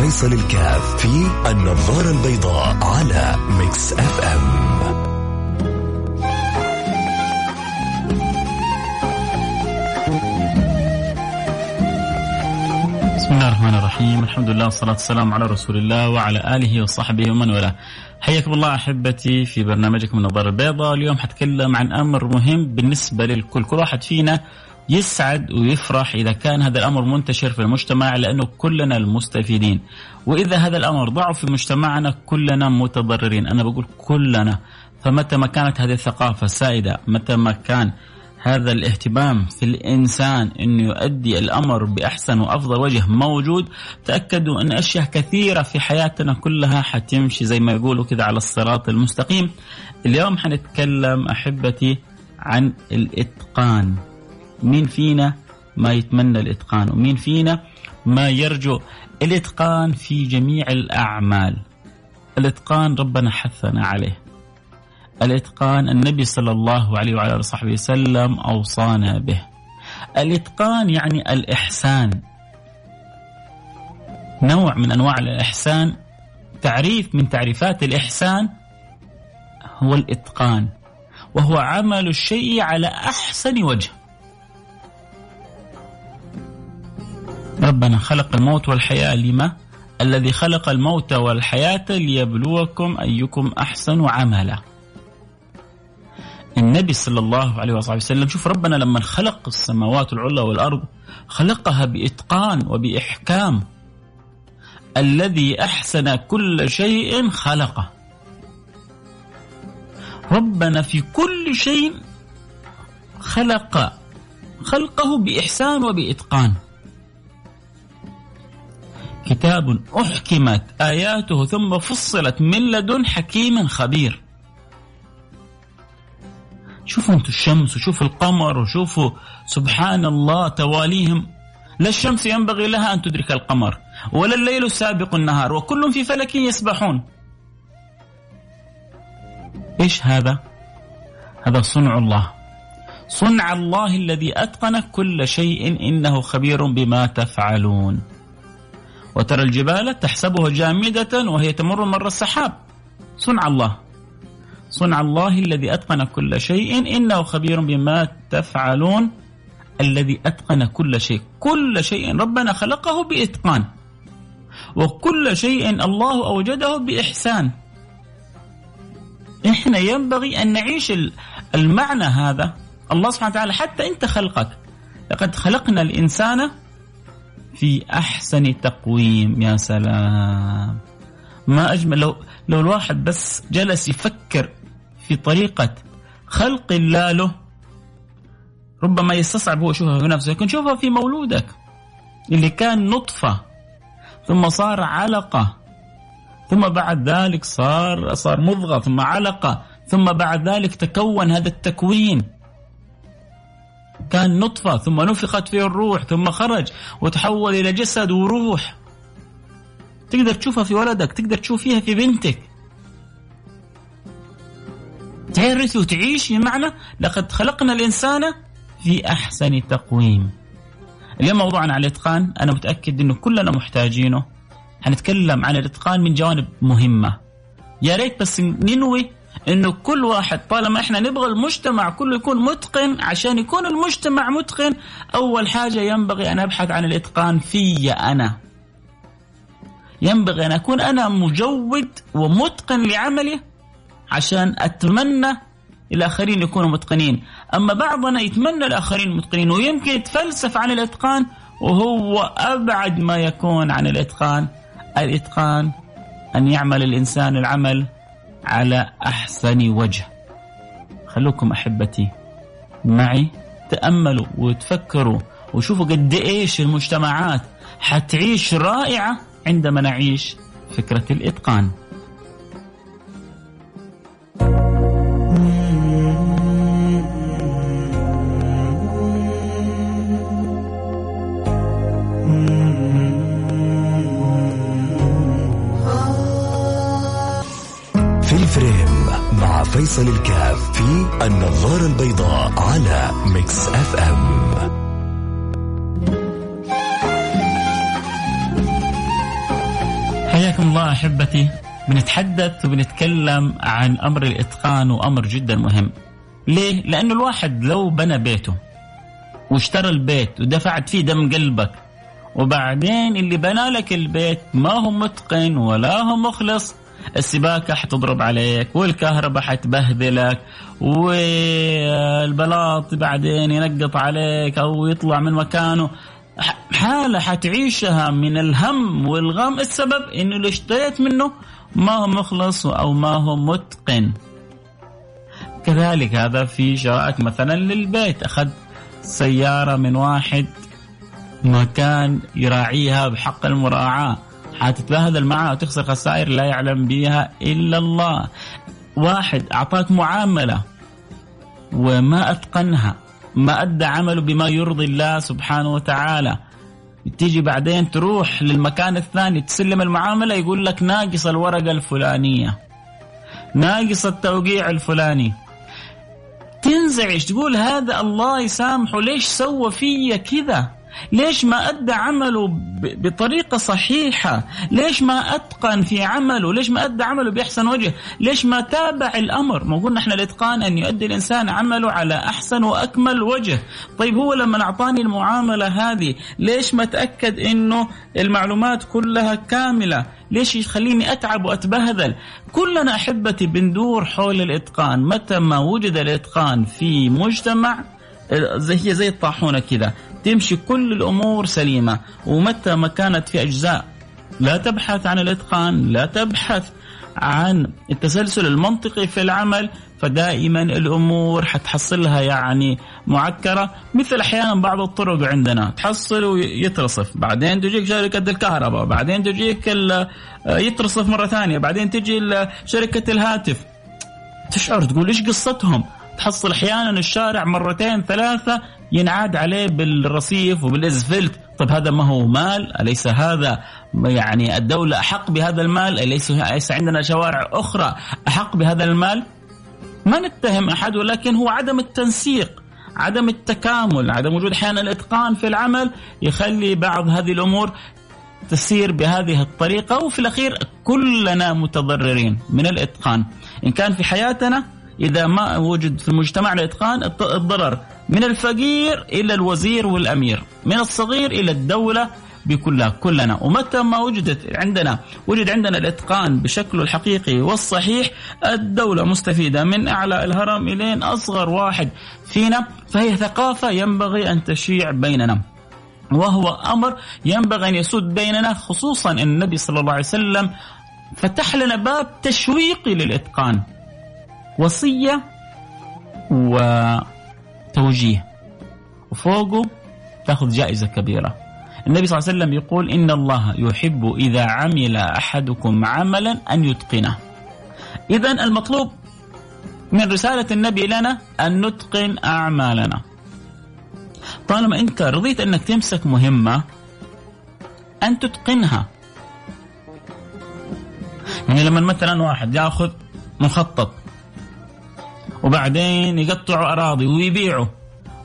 فيصل الكاف في النظارة البيضاء على Mix FM بسم الله الرحمن الرحيم. الحمد لله والصلاة والسلام على رسول الله وعلى آله وصحبه ومن والاه. حياكم الله أحبتي في برنامجكم النظارة البيضاء. اليوم حتكلم عن أمر مهم بالنسبة للكل. كل واحد فينا يسعد ويفرح إذا كان هذا الأمر منتشر في المجتمع لأنه كلنا المستفيدين. وإذا هذا الأمر ضعف في مجتمعنا كلنا متضررين. أنا بقول كلنا. فمتى ما كانت هذه الثقافة سائدة متى ما كان هذا الاهتمام في الإنسان أنه يؤدي الأمر بأحسن وأفضل وجه موجود تأكدوا أن أشياء كثيرة في حياتنا كلها حتمشي زي ما يقولوا كده على الصراط المستقيم. اليوم حنتكلم أحبتي عن الإتقان. مين فينا ما يتمنى الإتقان ومين فينا ما يرجو الإتقان في جميع الأعمال. الإتقان ربنا حثنا عليه. الإتقان النبي صلى الله عليه وعلى آله وصحبه وسلم أوصانا به. الإتقان يعني الإحسان. نوع من أنواع الإحسان تعريف من تعريفات الإحسان هو الإتقان. وهو عمل الشيء على أحسن وجه. ربنا خلق الموت والحياة لما؟ الذي خلق الموت والحياة ليبلوكم أيكم أحسن عملا. النبي صلى الله عليه وصحبه وسلم شوف ربنا لما خلق السماوات العلى والأرض خلقها بإتقان وبإحكام. الذي أحسن كل شيء خلقه. ربنا في كل شيء خلق خلقه بإحسان وبإتقان. كتاب أحكمت آياته ثم فصلت من لدن حكيم خبير. شوفوا أنتم الشمس وشوفوا القمر وشوفوا سبحان الله تواليهم. لا الشمس ينبغي لها أن تدرك القمر ولا الليل سابق النهار وكل في فلك يسبحون. إيش هذا؟ هذا صنع الله. صنع الله الذي أتقن كل شيء إنه خبير بما تفعلون. وترى الجبال تحسبها جامدة وهي تمر مر السحاب. صنع الله. صنع الله الذي أتقن كل شيء. إنه خبير بما تفعلون. الذي أتقن كل شيء. كل شيء ربنا خلقه بإتقان. وكل شيء الله أوجده بإحسان. إحنا ينبغي أن نعيش المعنى هذا. الله سبحانه وتعالى حتى أنت خلقك. لقد خلقنا الإنسان في أحسن تقويم يا سلام. ما أجمل لو, لو الواحد بس جلس يفكر في طريقة خلق الله له ربما يستصعب هو يشوفها في نفسه لكن شوفها في مولودك اللي كان نطفة ثم صار علقة ثم بعد ذلك صار صار مضغة ثم علقة ثم بعد ذلك تكون هذا التكوين. كان نطفة ثم نفخت فيه الروح ثم خرج وتحول إلى جسد وروح. تقدر تشوفها في ولدك تقدر تشوفيها في بنتك. تعرفي وتعيشي بمعنى لقد خلقنا الإنسان في أحسن تقويم. اليوم موضوعنا عن الإتقان أنا متأكد أنه كلنا محتاجينه. حنتكلم عن الإتقان من جوانب مهمة. يا ريت بس ننوي إنه كل واحد طالما إحنا نبغى المجتمع كله يكون متقن عشان يكون المجتمع متقن أول حاجة ينبغي أن أبحث عن الإتقان في أنا. ينبغي أن أكون أنا مجود ومتقن لعملي عشان أتمنى الآخرين يكونوا متقنين. أما بعضنا يتمنى الآخرين متقنين ويمكن يتفلسف عن الإتقان وهو أبعد ما يكون عن الإتقان. الإتقان أن يعمل الإنسان العمل على أحسن وجه. خلوكم أحبتي معي تأملوا وتفكروا وشوفوا قد إيش المجتمعات حتعيش رائعة عندما نعيش فكرة الإتقان. فيصل الكاف في النظارة البيضاء على Mix FM حياكم الله أحبتي بنتحدث وبنتكلم عن أمر الإتقان وأمر جدا مهم. ليه؟ لأنه الواحد لو بنى بيته واشترى البيت ودفعت فيه دم قلبك وبعدين اللي بنى لك البيت ما هو متقن ولا هو مخلص السباكة حتضرب عليك والكهرباء حتبهدلك والبلاط بعدين ينقط عليك أو يطلع من مكانه. حالة حتعيشها من الهم والغم السبب إنه اللي اشتريت منه ما هو مخلص أو ما هو متقن. كذلك هذا في شرائك مثلا للبيت. أخذت سيارة من واحد ما كان يراعيها بحق المراعاة. حتتبهدل معها وتخسر خسائر لا يعلم بها إلا الله. واحد أعطاك معاملة وما أتقنها. ما أدى عمله بما يرضي الله سبحانه وتعالى. تيجي بعدين تروح للمكان الثاني تسلم المعاملة يقول لك ناقص الورقة الفلانية. ناقص التوقيع الفلاني. تنزعج تقول هذا الله يسامحه ليش سوى فيا كذا؟ ليش ما أدى عمله بطريقة صحيحة؟ ليش ما أتقن في عمله؟ ليش ما أدى عمله بأحسن وجه؟ ليش ما تابع الأمر؟ ما قلنا إحنا الإتقان أن يؤدي الإنسان عمله على أحسن وأكمل وجه. طيب هو لما أعطاني المعاملة هذه ليش ما تأكد أنه المعلومات كلها كاملة؟ ليش يخليني أتعب وأتبهدل كلنا أحبتي بندور حول الإتقان. متى ما وجد الإتقان في مجتمع زي هي زي الطاحونة كذا. تمشي كل الأمور سليمة. ومتى ما كانت في أجزاء لا تبحث عن الإتقان لا تبحث عن التسلسل المنطقي في العمل فدائما الأمور حتحصلها يعني معكرة. مثل أحيانا بعض الطرق عندنا تحصل ويترصف. بعدين تجيك شركة الكهرباء بعدين تجيك يترصف مرة ثانية بعدين تجي شركة الهاتف. تشعر تقول إيش قصتهم؟ تحصل أحيانا الشارع مرتين ثلاثة ينعاد عليه بالرصيف وبالاسفلت طيب هذا ما هو مال؟ أليس هذا يعني الدولة أحق بهذا المال؟ أليس, أليس عندنا شوارع أخرى أحق بهذا المال؟ ما نتهم أحد ولكن هو عدم التنسيق عدم التكامل عدم وجود أحيانا الإتقان في العمل يخلي بعض هذه الأمور تسير بهذه الطريقة. وفي الأخير كلنا متضررين من الإتقان. إن كان في حياتنا إذا ما وجد في المجتمع الإتقان الضرر من الفقير إلى الوزير والأمير من الصغير إلى الدولة بكلها كلنا. ومتى ما وجدت عندنا وجد عندنا الإتقان بشكله الحقيقي والصحيح الدولة مستفيدة من أعلى الهرم إلين أصغر واحد فينا فهي ثقافة ينبغي أن تشيع بيننا. وهو أمر ينبغي أن يسود بيننا خصوصا النبي صلى الله عليه وسلم فتح لنا باب تشويقي للإتقان. وصية وتوجيه. وفوقه تأخذ جائزة كبيرة. النبي صلى الله عليه وسلم يقول إن الله يحب إذا عمل أحدكم عملا أن يتقنه. اذا المطلوب من رسالة النبي لنا أن نتقن أعمالنا. طالما أنت رضيت أنك تمسك مهمة أن تتقنها. يعني لما مثلا واحد يأخذ مخطط وبعدين يقطعوا أراضي ويبيعوا.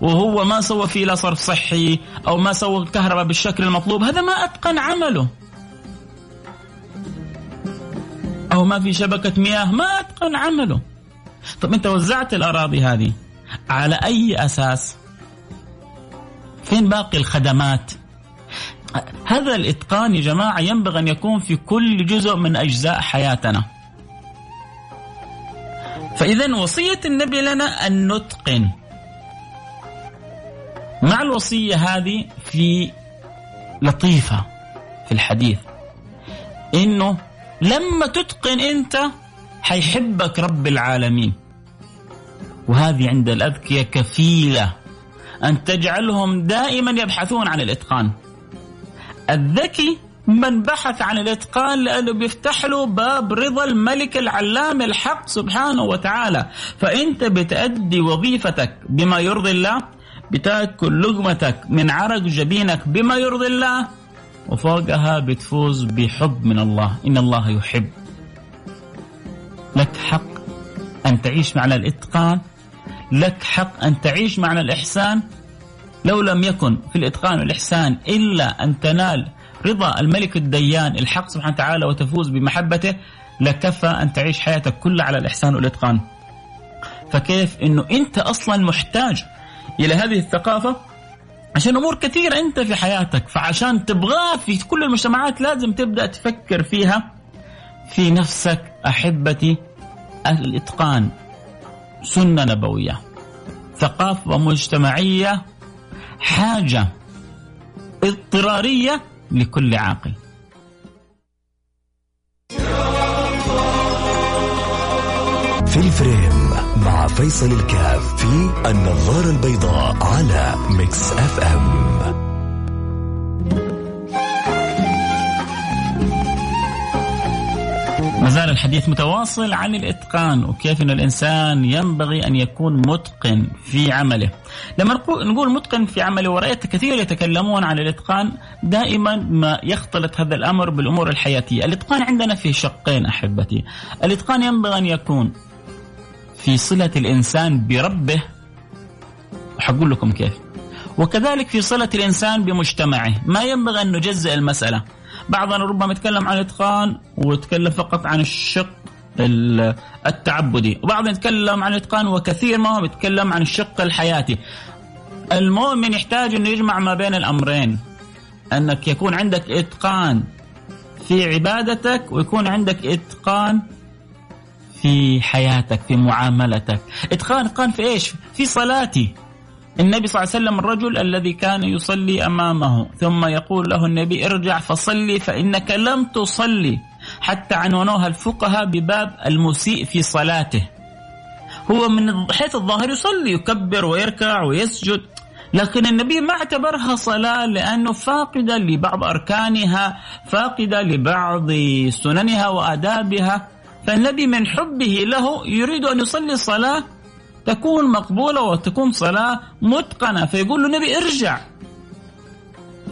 وهو ما سوى فيه لا صرف صحي أو ما سوى الكهرباء بالشكل المطلوب. هذا ما أتقن عمله. أو ما في شبكة مياه. ما أتقن عمله. طب أنت وزعت الأراضي هذه على أي أساس؟ فين باقي الخدمات؟ هذا الإتقان يا جماعة ينبغي أن يكون في كل جزء من أجزاء حياتنا. فإذا وصية النبي لنا أن نتقن. مع الوصية هذه في لطيفة في الحديث. إنه لما تتقن أنت حيحبك رب العالمين. وهذه عند الأذكياء كفيلة. أن تجعلهم دائما يبحثون عن الإتقان. الذكي من بحث عن الإتقان لأنه بيفتح له باب رضا الملك العلام الحق سبحانه وتعالى. فانت بتأدي وظيفتك بما يرضي الله بتأكل لقمتك من عرق جبينك بما يرضي الله وفوقها بتفوز بحب من الله. إن الله يحب. لك حق أن تعيش معنى الإتقان لك حق أن تعيش معنى الإحسان. لو لم يكن في الإتقان والإحسان إلا أن تنال رضا الملك الديان الحق سبحانه وتعالى وتفوز بمحبته لكفى أن تعيش حياتك كلها على الإحسان والإتقان. فكيف؟ أنه أنت أصلا محتاج إلى هذه الثقافة عشان أمور كثيرة أنت في حياتك. فعشان تبغاه في كل المجتمعات لازم تبدأ تفكر فيها في نفسك أحبتي الإتقان. سنة نبوية ثقافة مجتمعية حاجة اضطرارية لكل عاقل. في ال frame مع فيصل الكاف في النظارة البيضاء على Mix FM. ما زال الحديث متواصل عن الإتقان وكيف إن الإنسان ينبغي أن يكون متقن في عمله. لما نقول متقن في عمله ورأيت كثير يتكلمون عن الإتقان دائما ما يختلط هذا الأمر بالأمور الحياتية، الإتقان عندنا في شقين أحبتي. الإتقان ينبغي أن يكون في صلة الإنسان بربه وحقول لكم كيف وكذلك في صلة الإنسان بمجتمعه ما ينبغي أن نجزئ المسألة بعضنا ربما يتكلم عن الإتقان ويتكلم فقط عن الشق التعبدي. وبعضنا يتكلم عن الإتقان وكثير ما هو يتكلم عن الشق الحياتي. المؤمن يحتاج أنه يجمع ما بين الأمرين. أنك يكون عندك إتقان في عبادتك ويكون عندك إتقان في حياتك في معاملتك. إتقان اتقان في إيش؟ في صلاتي. النبي صلى الله عليه وسلم الرجل الذي كان يصلي أمامه ثم يقول له النبي ارجع فصلي فإنك لم تصلي حتى عنونوها الفقهاء بباب المسيء في صلاته. هو من حيث الظاهر يصلي يكبر ويركع ويسجد لكن النبي ما اعتبرها صلاة لأنه فاقدة لبعض أركانها فاقدة لبعض سننها وآدابها. فالنبي من حبه له يريد أن يصلي صلاة تكون مقبولة وتكون صلاة متقنة. فيقول له النبي ارجع.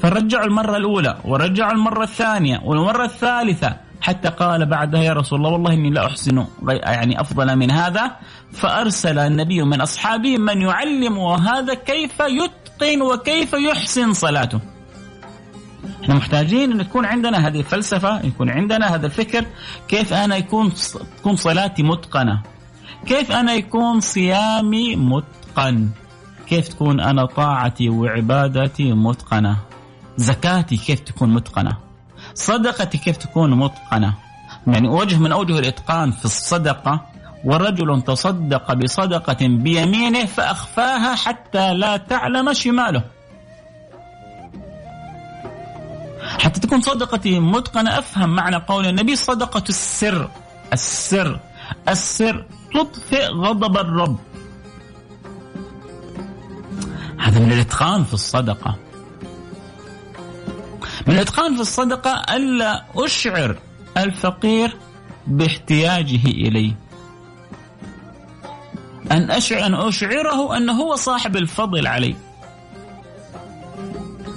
فرجعوا المرة الأولى ورجعوا المرة الثانية والمرة الثالثة. حتى قال بعدها يا رسول الله والله إني لا أحسن يعني أفضل من هذا. فأرسل النبي من أصحابه من يعلم هذا كيف يتقن وكيف يحسن صلاته. إحنا محتاجين أن تكون عندنا هذه الفلسفة يكون عندنا هذا الفكر كيف أنا يكون تكون صلاتي متقنة. كيف أنا يكون صيامي متقن؟ كيف تكون أنا طاعتي وعبادتي متقنة؟ زكاتي كيف تكون متقنة؟ صدقتي كيف تكون متقنة؟ يعني وجه من أوجه الإتقان في الصدقة ورجل تصدق بصدقة بيمينه فأخفاها حتى لا تعلم شماله. حتى تكون صدقتي متقنة أفهم معنى قول النبي صدقة السر. السر. السر تطفئ غضب الرب. هذا من الإتقان في الصدقة. من الإتقان في الصدقة ألا أشعر الفقير باحتياجه إلي. أن أشعر أن أشعره أنه هو صاحب الفضل علي.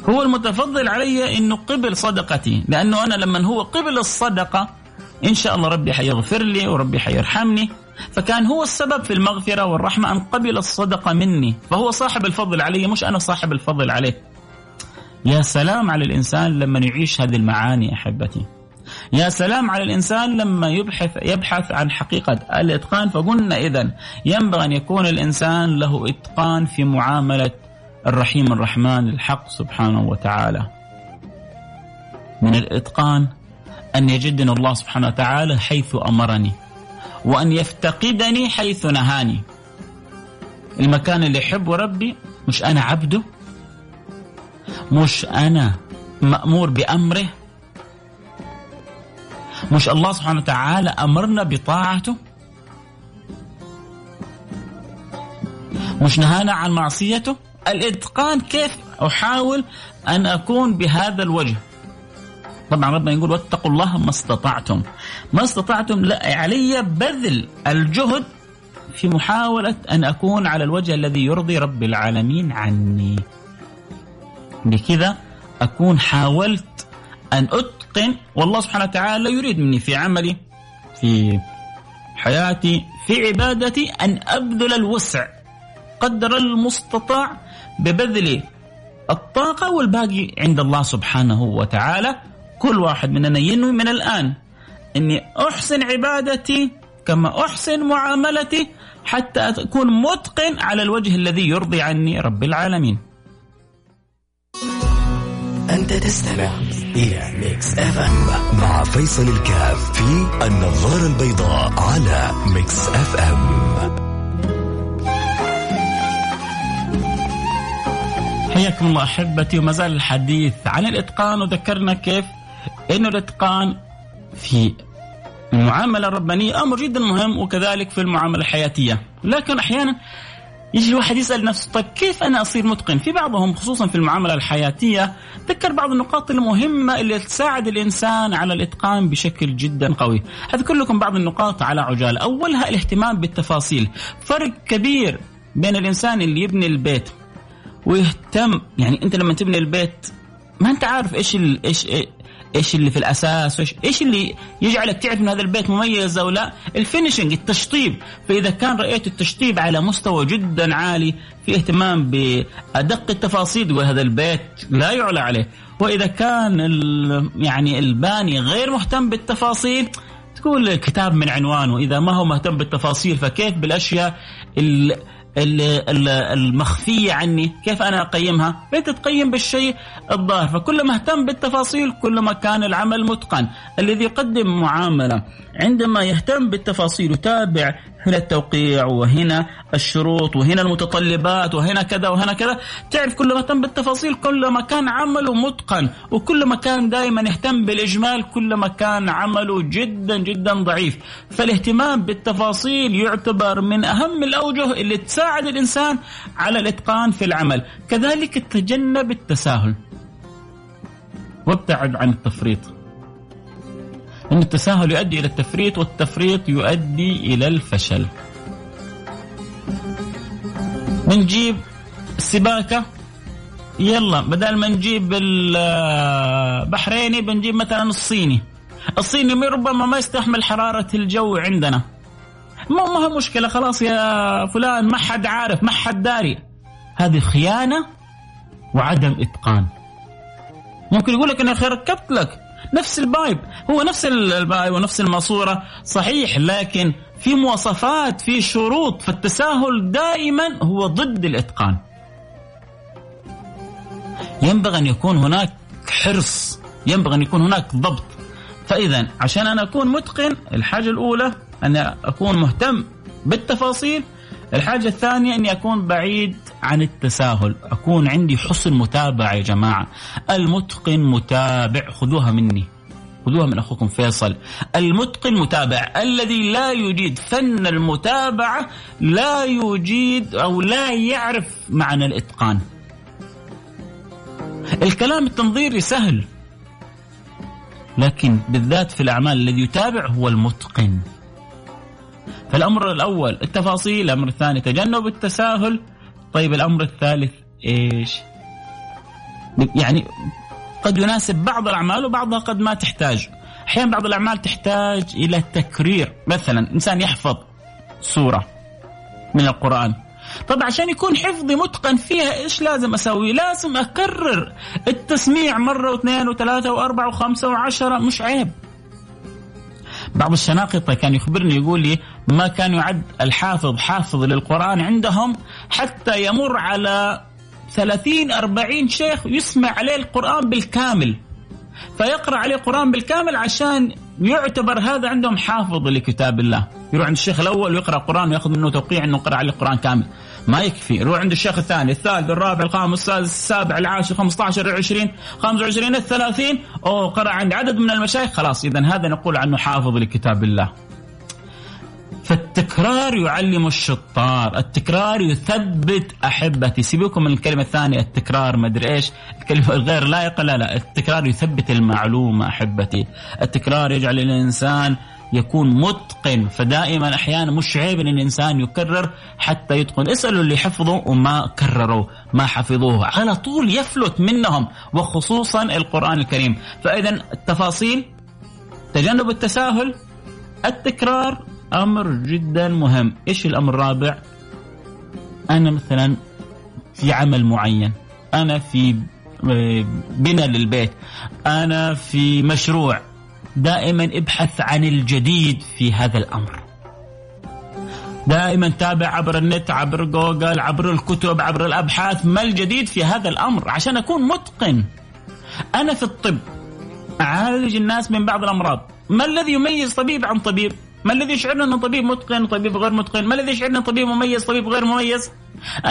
هو المتفضل علي إنه قبل صدقتي لأنه أنا لما هو قبل الصدقة إن شاء الله ربي حيغفر لي وربي حيرحمني. فكان هو السبب في المغفرة والرحمة أن قبل الصدقه مني. فهو صاحب الفضل علي مش أنا صاحب الفضل عليه. يا سلام على الإنسان لما يعيش هذه المعاني أحبتي. يا سلام على الإنسان لما يبحث يبحث عن حقيقة الإتقان. فقلنا إذا ينبغي أن يكون الإنسان له إتقان في معاملة الرحيم الرحمن الحق سبحانه وتعالى. من الإتقان أن يجدني الله سبحانه وتعالى حيث أمرني. وأن يفتقدني حيث نهاني. المكان اللي يحبه ربي مش أنا عبده مش أنا مأمور بأمره. مش الله سبحانه وتعالى أمرنا بطاعته. مش نهانا عن معصيته. الإتقان كيف أحاول أن أكون بهذا الوجه؟ طبعا ربنا يقول واتقوا الله ما استطعتم. ما استطعتم لا علي بذل الجهد في محاولة أن أكون على الوجه الذي يرضي رب العالمين عني. بكذا أكون حاولت أن أتقن والله سبحانه وتعالى يريد مني في عملي في حياتي في عبادتي أن أبذل الوسع. قدر المستطاع ببذل الطاقة والباقي عند الله سبحانه وتعالى. كل واحد مننا ينوي من الآن. أني أحسن عبادتي كما أحسن معاملتي حتى أكون متقن على الوجه الذي يرضي عني رب العالمين. أنت تستمع إلى Mix FM مع فيصل الكاف في النظارة البيضاء على Mix FM حياكم الله أحبتي وما زال الحديث عن الإتقان. وذكرنا كيف انه الإتقان في المعاملة الربانية أمر جدا مهم وكذلك في المعاملة الحياتية، لكن أحيانا يجي الواحد يسأل نفسه طيب كيف أنا أصير متقن؟ في بعضهم خصوصا في المعاملة الحياتية ذكر بعض النقاط المهمة اللي تساعد الإنسان على الإتقان بشكل جدا قوي. أذكر لكم بعض النقاط على عجالة، أولها الاهتمام بالتفاصيل، فرق كبير بين الإنسان اللي يبني البيت ويهتم يعني أنت لما تبني البيت ما أنت عارف إيش ال... إيش إيش اللي في الأساس وايش إيش اللي يجعلك تعرف إن هذا البيت مميز أو لا؟ ال finishing التشطيب. فإذا كان رأيت التشطيب على مستوى جدا عالي في اهتمام بأدق التفاصيل تقول هذا البيت لا يعلى عليه. وإذا كان يعني الباني غير مهتم بالتفاصيل تقول الكتاب من عنوانه. إذا ما هو مهتم بالتفاصيل فكيف بالأشياء المخفية عني كيف أنا أقيمها؟ أنت تقيم بالشيء الظاهر. فكل ما اهتم بالتفاصيل كل ما كان العمل متقن. الذي يقدم معاملة عندما يهتم بالتفاصيل وتابع هنا التوقيع وهنا الشروط وهنا المتطلبات وهنا كذا وهنا كذا. تعرف كل ما اهتم بالتفاصيل كل ما كان عمله متقن وكل ما كان دائما يهتم بالإجمال كل ما كان عمله جدا جدا ضعيف. فالاهتمام بالتفاصيل يعتبر من أهم الأوجه اللي تساعد الإنسان على الإتقان في العمل. كذلك تجنب التساهل. وابتعد عن التفريط. أن التساهل يؤدي إلى التفريط والتفريط يؤدي إلى الفشل. بنجيب السباكة يلا بدل ما نجيب البحريني بنجيب مثلا الصيني. الصيني ربما ما يستحمل حرارة الجو عندنا. ما ما مشكلة خلاص يا فلان ما حد عارف ما حد داري. هذه خيانة وعدم إتقان. ممكن يقول لك أنا ركبت لك. نفس ال pipe. هو نفس ال pipe ونفس الماسورة. صحيح لكن في مواصفات في شروط فالتساهل دائما هو ضد الإتقان. ينبغي أن يكون هناك حرص. ينبغي أن يكون هناك ضبط. فإذا عشان أنا أكون متقن الحاجة الأولى أن أكون مهتم بالتفاصيل. الحاجة الثانية أني أكون بعيد عن التساهل. أكون عندي حسن متابعة يا جماعة. المتقن متابع. خذوها مني. خذوها من أخوكم فيصل. المتقن متابع. الذي لا يجيد فن المتابعة لا يجيد أو لا يعرف معنى الإتقان. الكلام التنظيري سهل. لكن بالذات في الأعمال الذي يتابع هو المتقن. فالأمر الأول التفاصيل. الأمر الثاني تجنب التساهل. طيب الأمر الثالث إيش؟ يعني قد يناسب بعض الأعمال وبعضها قد ما تحتاج. أحيانا بعض الأعمال تحتاج إلى تكرير. مثلا إنسان يحفظ سورة من القرآن. طب عشان يكون حفظي متقن فيها إيش لازم أسوي؟ لازم أكرر التسميع مرة واثنين وثلاثة وأربعة وخمسة وعشرة. مش عيب. بعض الشناقطة كان يخبرني يقول لي ما كان يعد الحافظ حافظ للقرآن عندهم حتى يمر على ثلاثين أربعين شيخ يسمع عليه القرآن بالكامل. فيقرأ عليه القرآن بالكامل عشان يعتبر هذا عندهم حافظ لكتاب الله. يروح عند الشيخ الأول ويقرأ القرآن ويأخذ منه توقيع أنه قرأ عليه القرآن كامل. ما يكفي. يروح عند الشيخ الثاني الثالث الرابع الخامس السادس السابع العاشر 15 20 25 الثلاثين. أو قرأ عند عدد من المشايخ. خلاص إذا هذا نقول عنه حافظ لكتاب الله. فالتكرار يعلم الشطار التكرار يثبت أحبتي. سيبوكم من الكلمة الثانية التكرار ما أدري إيش. الكلمة الغير لائقة لا لا. التكرار يثبت المعلومة أحبتي. التكرار يجعل الإنسان يكون متقن. فدائما أحيانا مش عيب إن الإنسان يكرر حتى يتقن. اسألوا اللي حفظوا وما كرروا ما حفظوه. على طول يفلت منهم وخصوصا القرآن الكريم. فاذا التفاصيل تجنب التساهل التكرار أمر جدا مهم. إيش الأمر الرابع؟ أنا مثلا في عمل معين. أنا في بناء للبيت. أنا في مشروع. دائما ابحث عن الجديد في هذا الأمر. دائما تابع عبر النت عبر جوجل عبر الكتب عبر الأبحاث ما الجديد في هذا الأمر عشان أكون متقن. أنا في الطب. أعالج الناس من بعض الأمراض. ما الذي يميز طبيب عن طبيب؟ ما الذي يشعرنا أن طبيب متقن طبيب غير متقن؟ ما الذي يشعرنا طبيب مميز طبيب غير مميز؟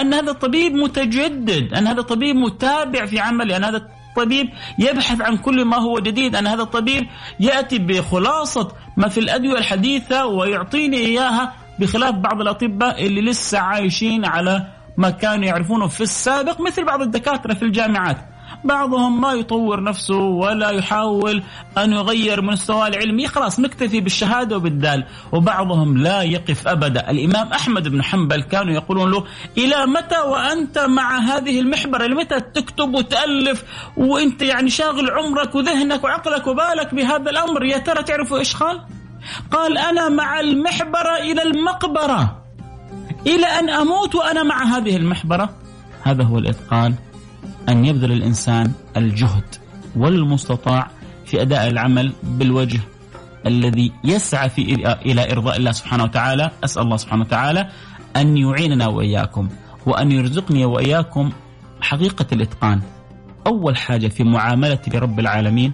أن هذا الطبيب متجدد أن هذا الطبيب متابع في عمله أن هذا الطبيب يبحث عن كل ما هو جديد أن هذا الطبيب يأتي بخلاصة ما في الأدوية الحديثة ويعطيني إياها بخلاف بعض الأطباء اللي لسه عايشين على ما كانوا يعرفونه في السابق مثل بعض الدكاترة في الجامعات. بعضهم ما يطور نفسه ولا يحاول أن يغير مستواه العلمي خلاص نكتفي بالشهادة وبالدال. وبعضهم لا يقف أبدا. الإمام أحمد بن حنبل كانوا يقولون له إلى متى وأنت مع هذه المحبرة؟ لمتى تكتب وتألف؟ وأنت يعني شاغل عمرك وذهنك وعقلك وبالك بهذا الأمر؟ يا ترى تعرفوا إيش قال؟ قال أنا مع المحبرة إلى المقبرة. إلى أن أموت وأنا مع هذه المحبرة. هذا هو الإتقان. أن يبذل الإنسان الجهد والمستطاع في أداء العمل بالوجه الذي يسعى في إلى إرضاء الله سبحانه وتعالى. أسأل الله سبحانه وتعالى أن يعيننا وإياكم وأن يرزقني وإياكم حقيقة الإتقان. أول حاجة في معاملتي لرب العالمين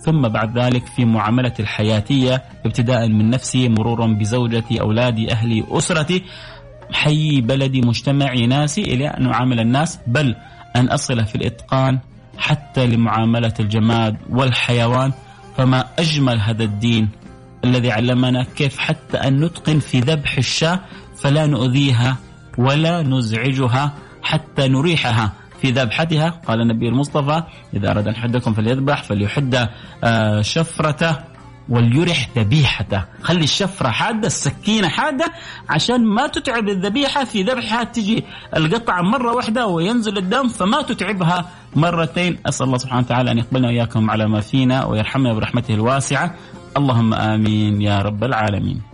ثم بعد ذلك في معاملة الحياتية ابتداء من نفسي مرورا بزوجتي أولادي أهلي أسرتي حي بلدي مجتمعي ناسي إلى أن أعامل الناس. بل أن أصل في الإتقان حتى لمعاملة الجماد والحيوان فما أجمل هذا الدين الذي علمنا كيف حتى أن نتقن في ذبح الشاة فلا نؤذيها ولا نزعجها حتى نريحها في ذبحتها. قال النبي المصطفى إذا أراد أن حدكم فليذبح فليحد آه، شفرته وليرح ذبيحته. خلي الشفرة حادة السكينة حادة عشان ما تتعب الذبيحة في ذبحها. تجي القطعة مرة واحدة وينزل الدم فما تتعبها مرتين. أسأل الله سبحانه وتعالى أن يقبلنا وإياكم على ما فينا ويرحمنا برحمته الواسعة. اللهم آمين يا رب العالمين.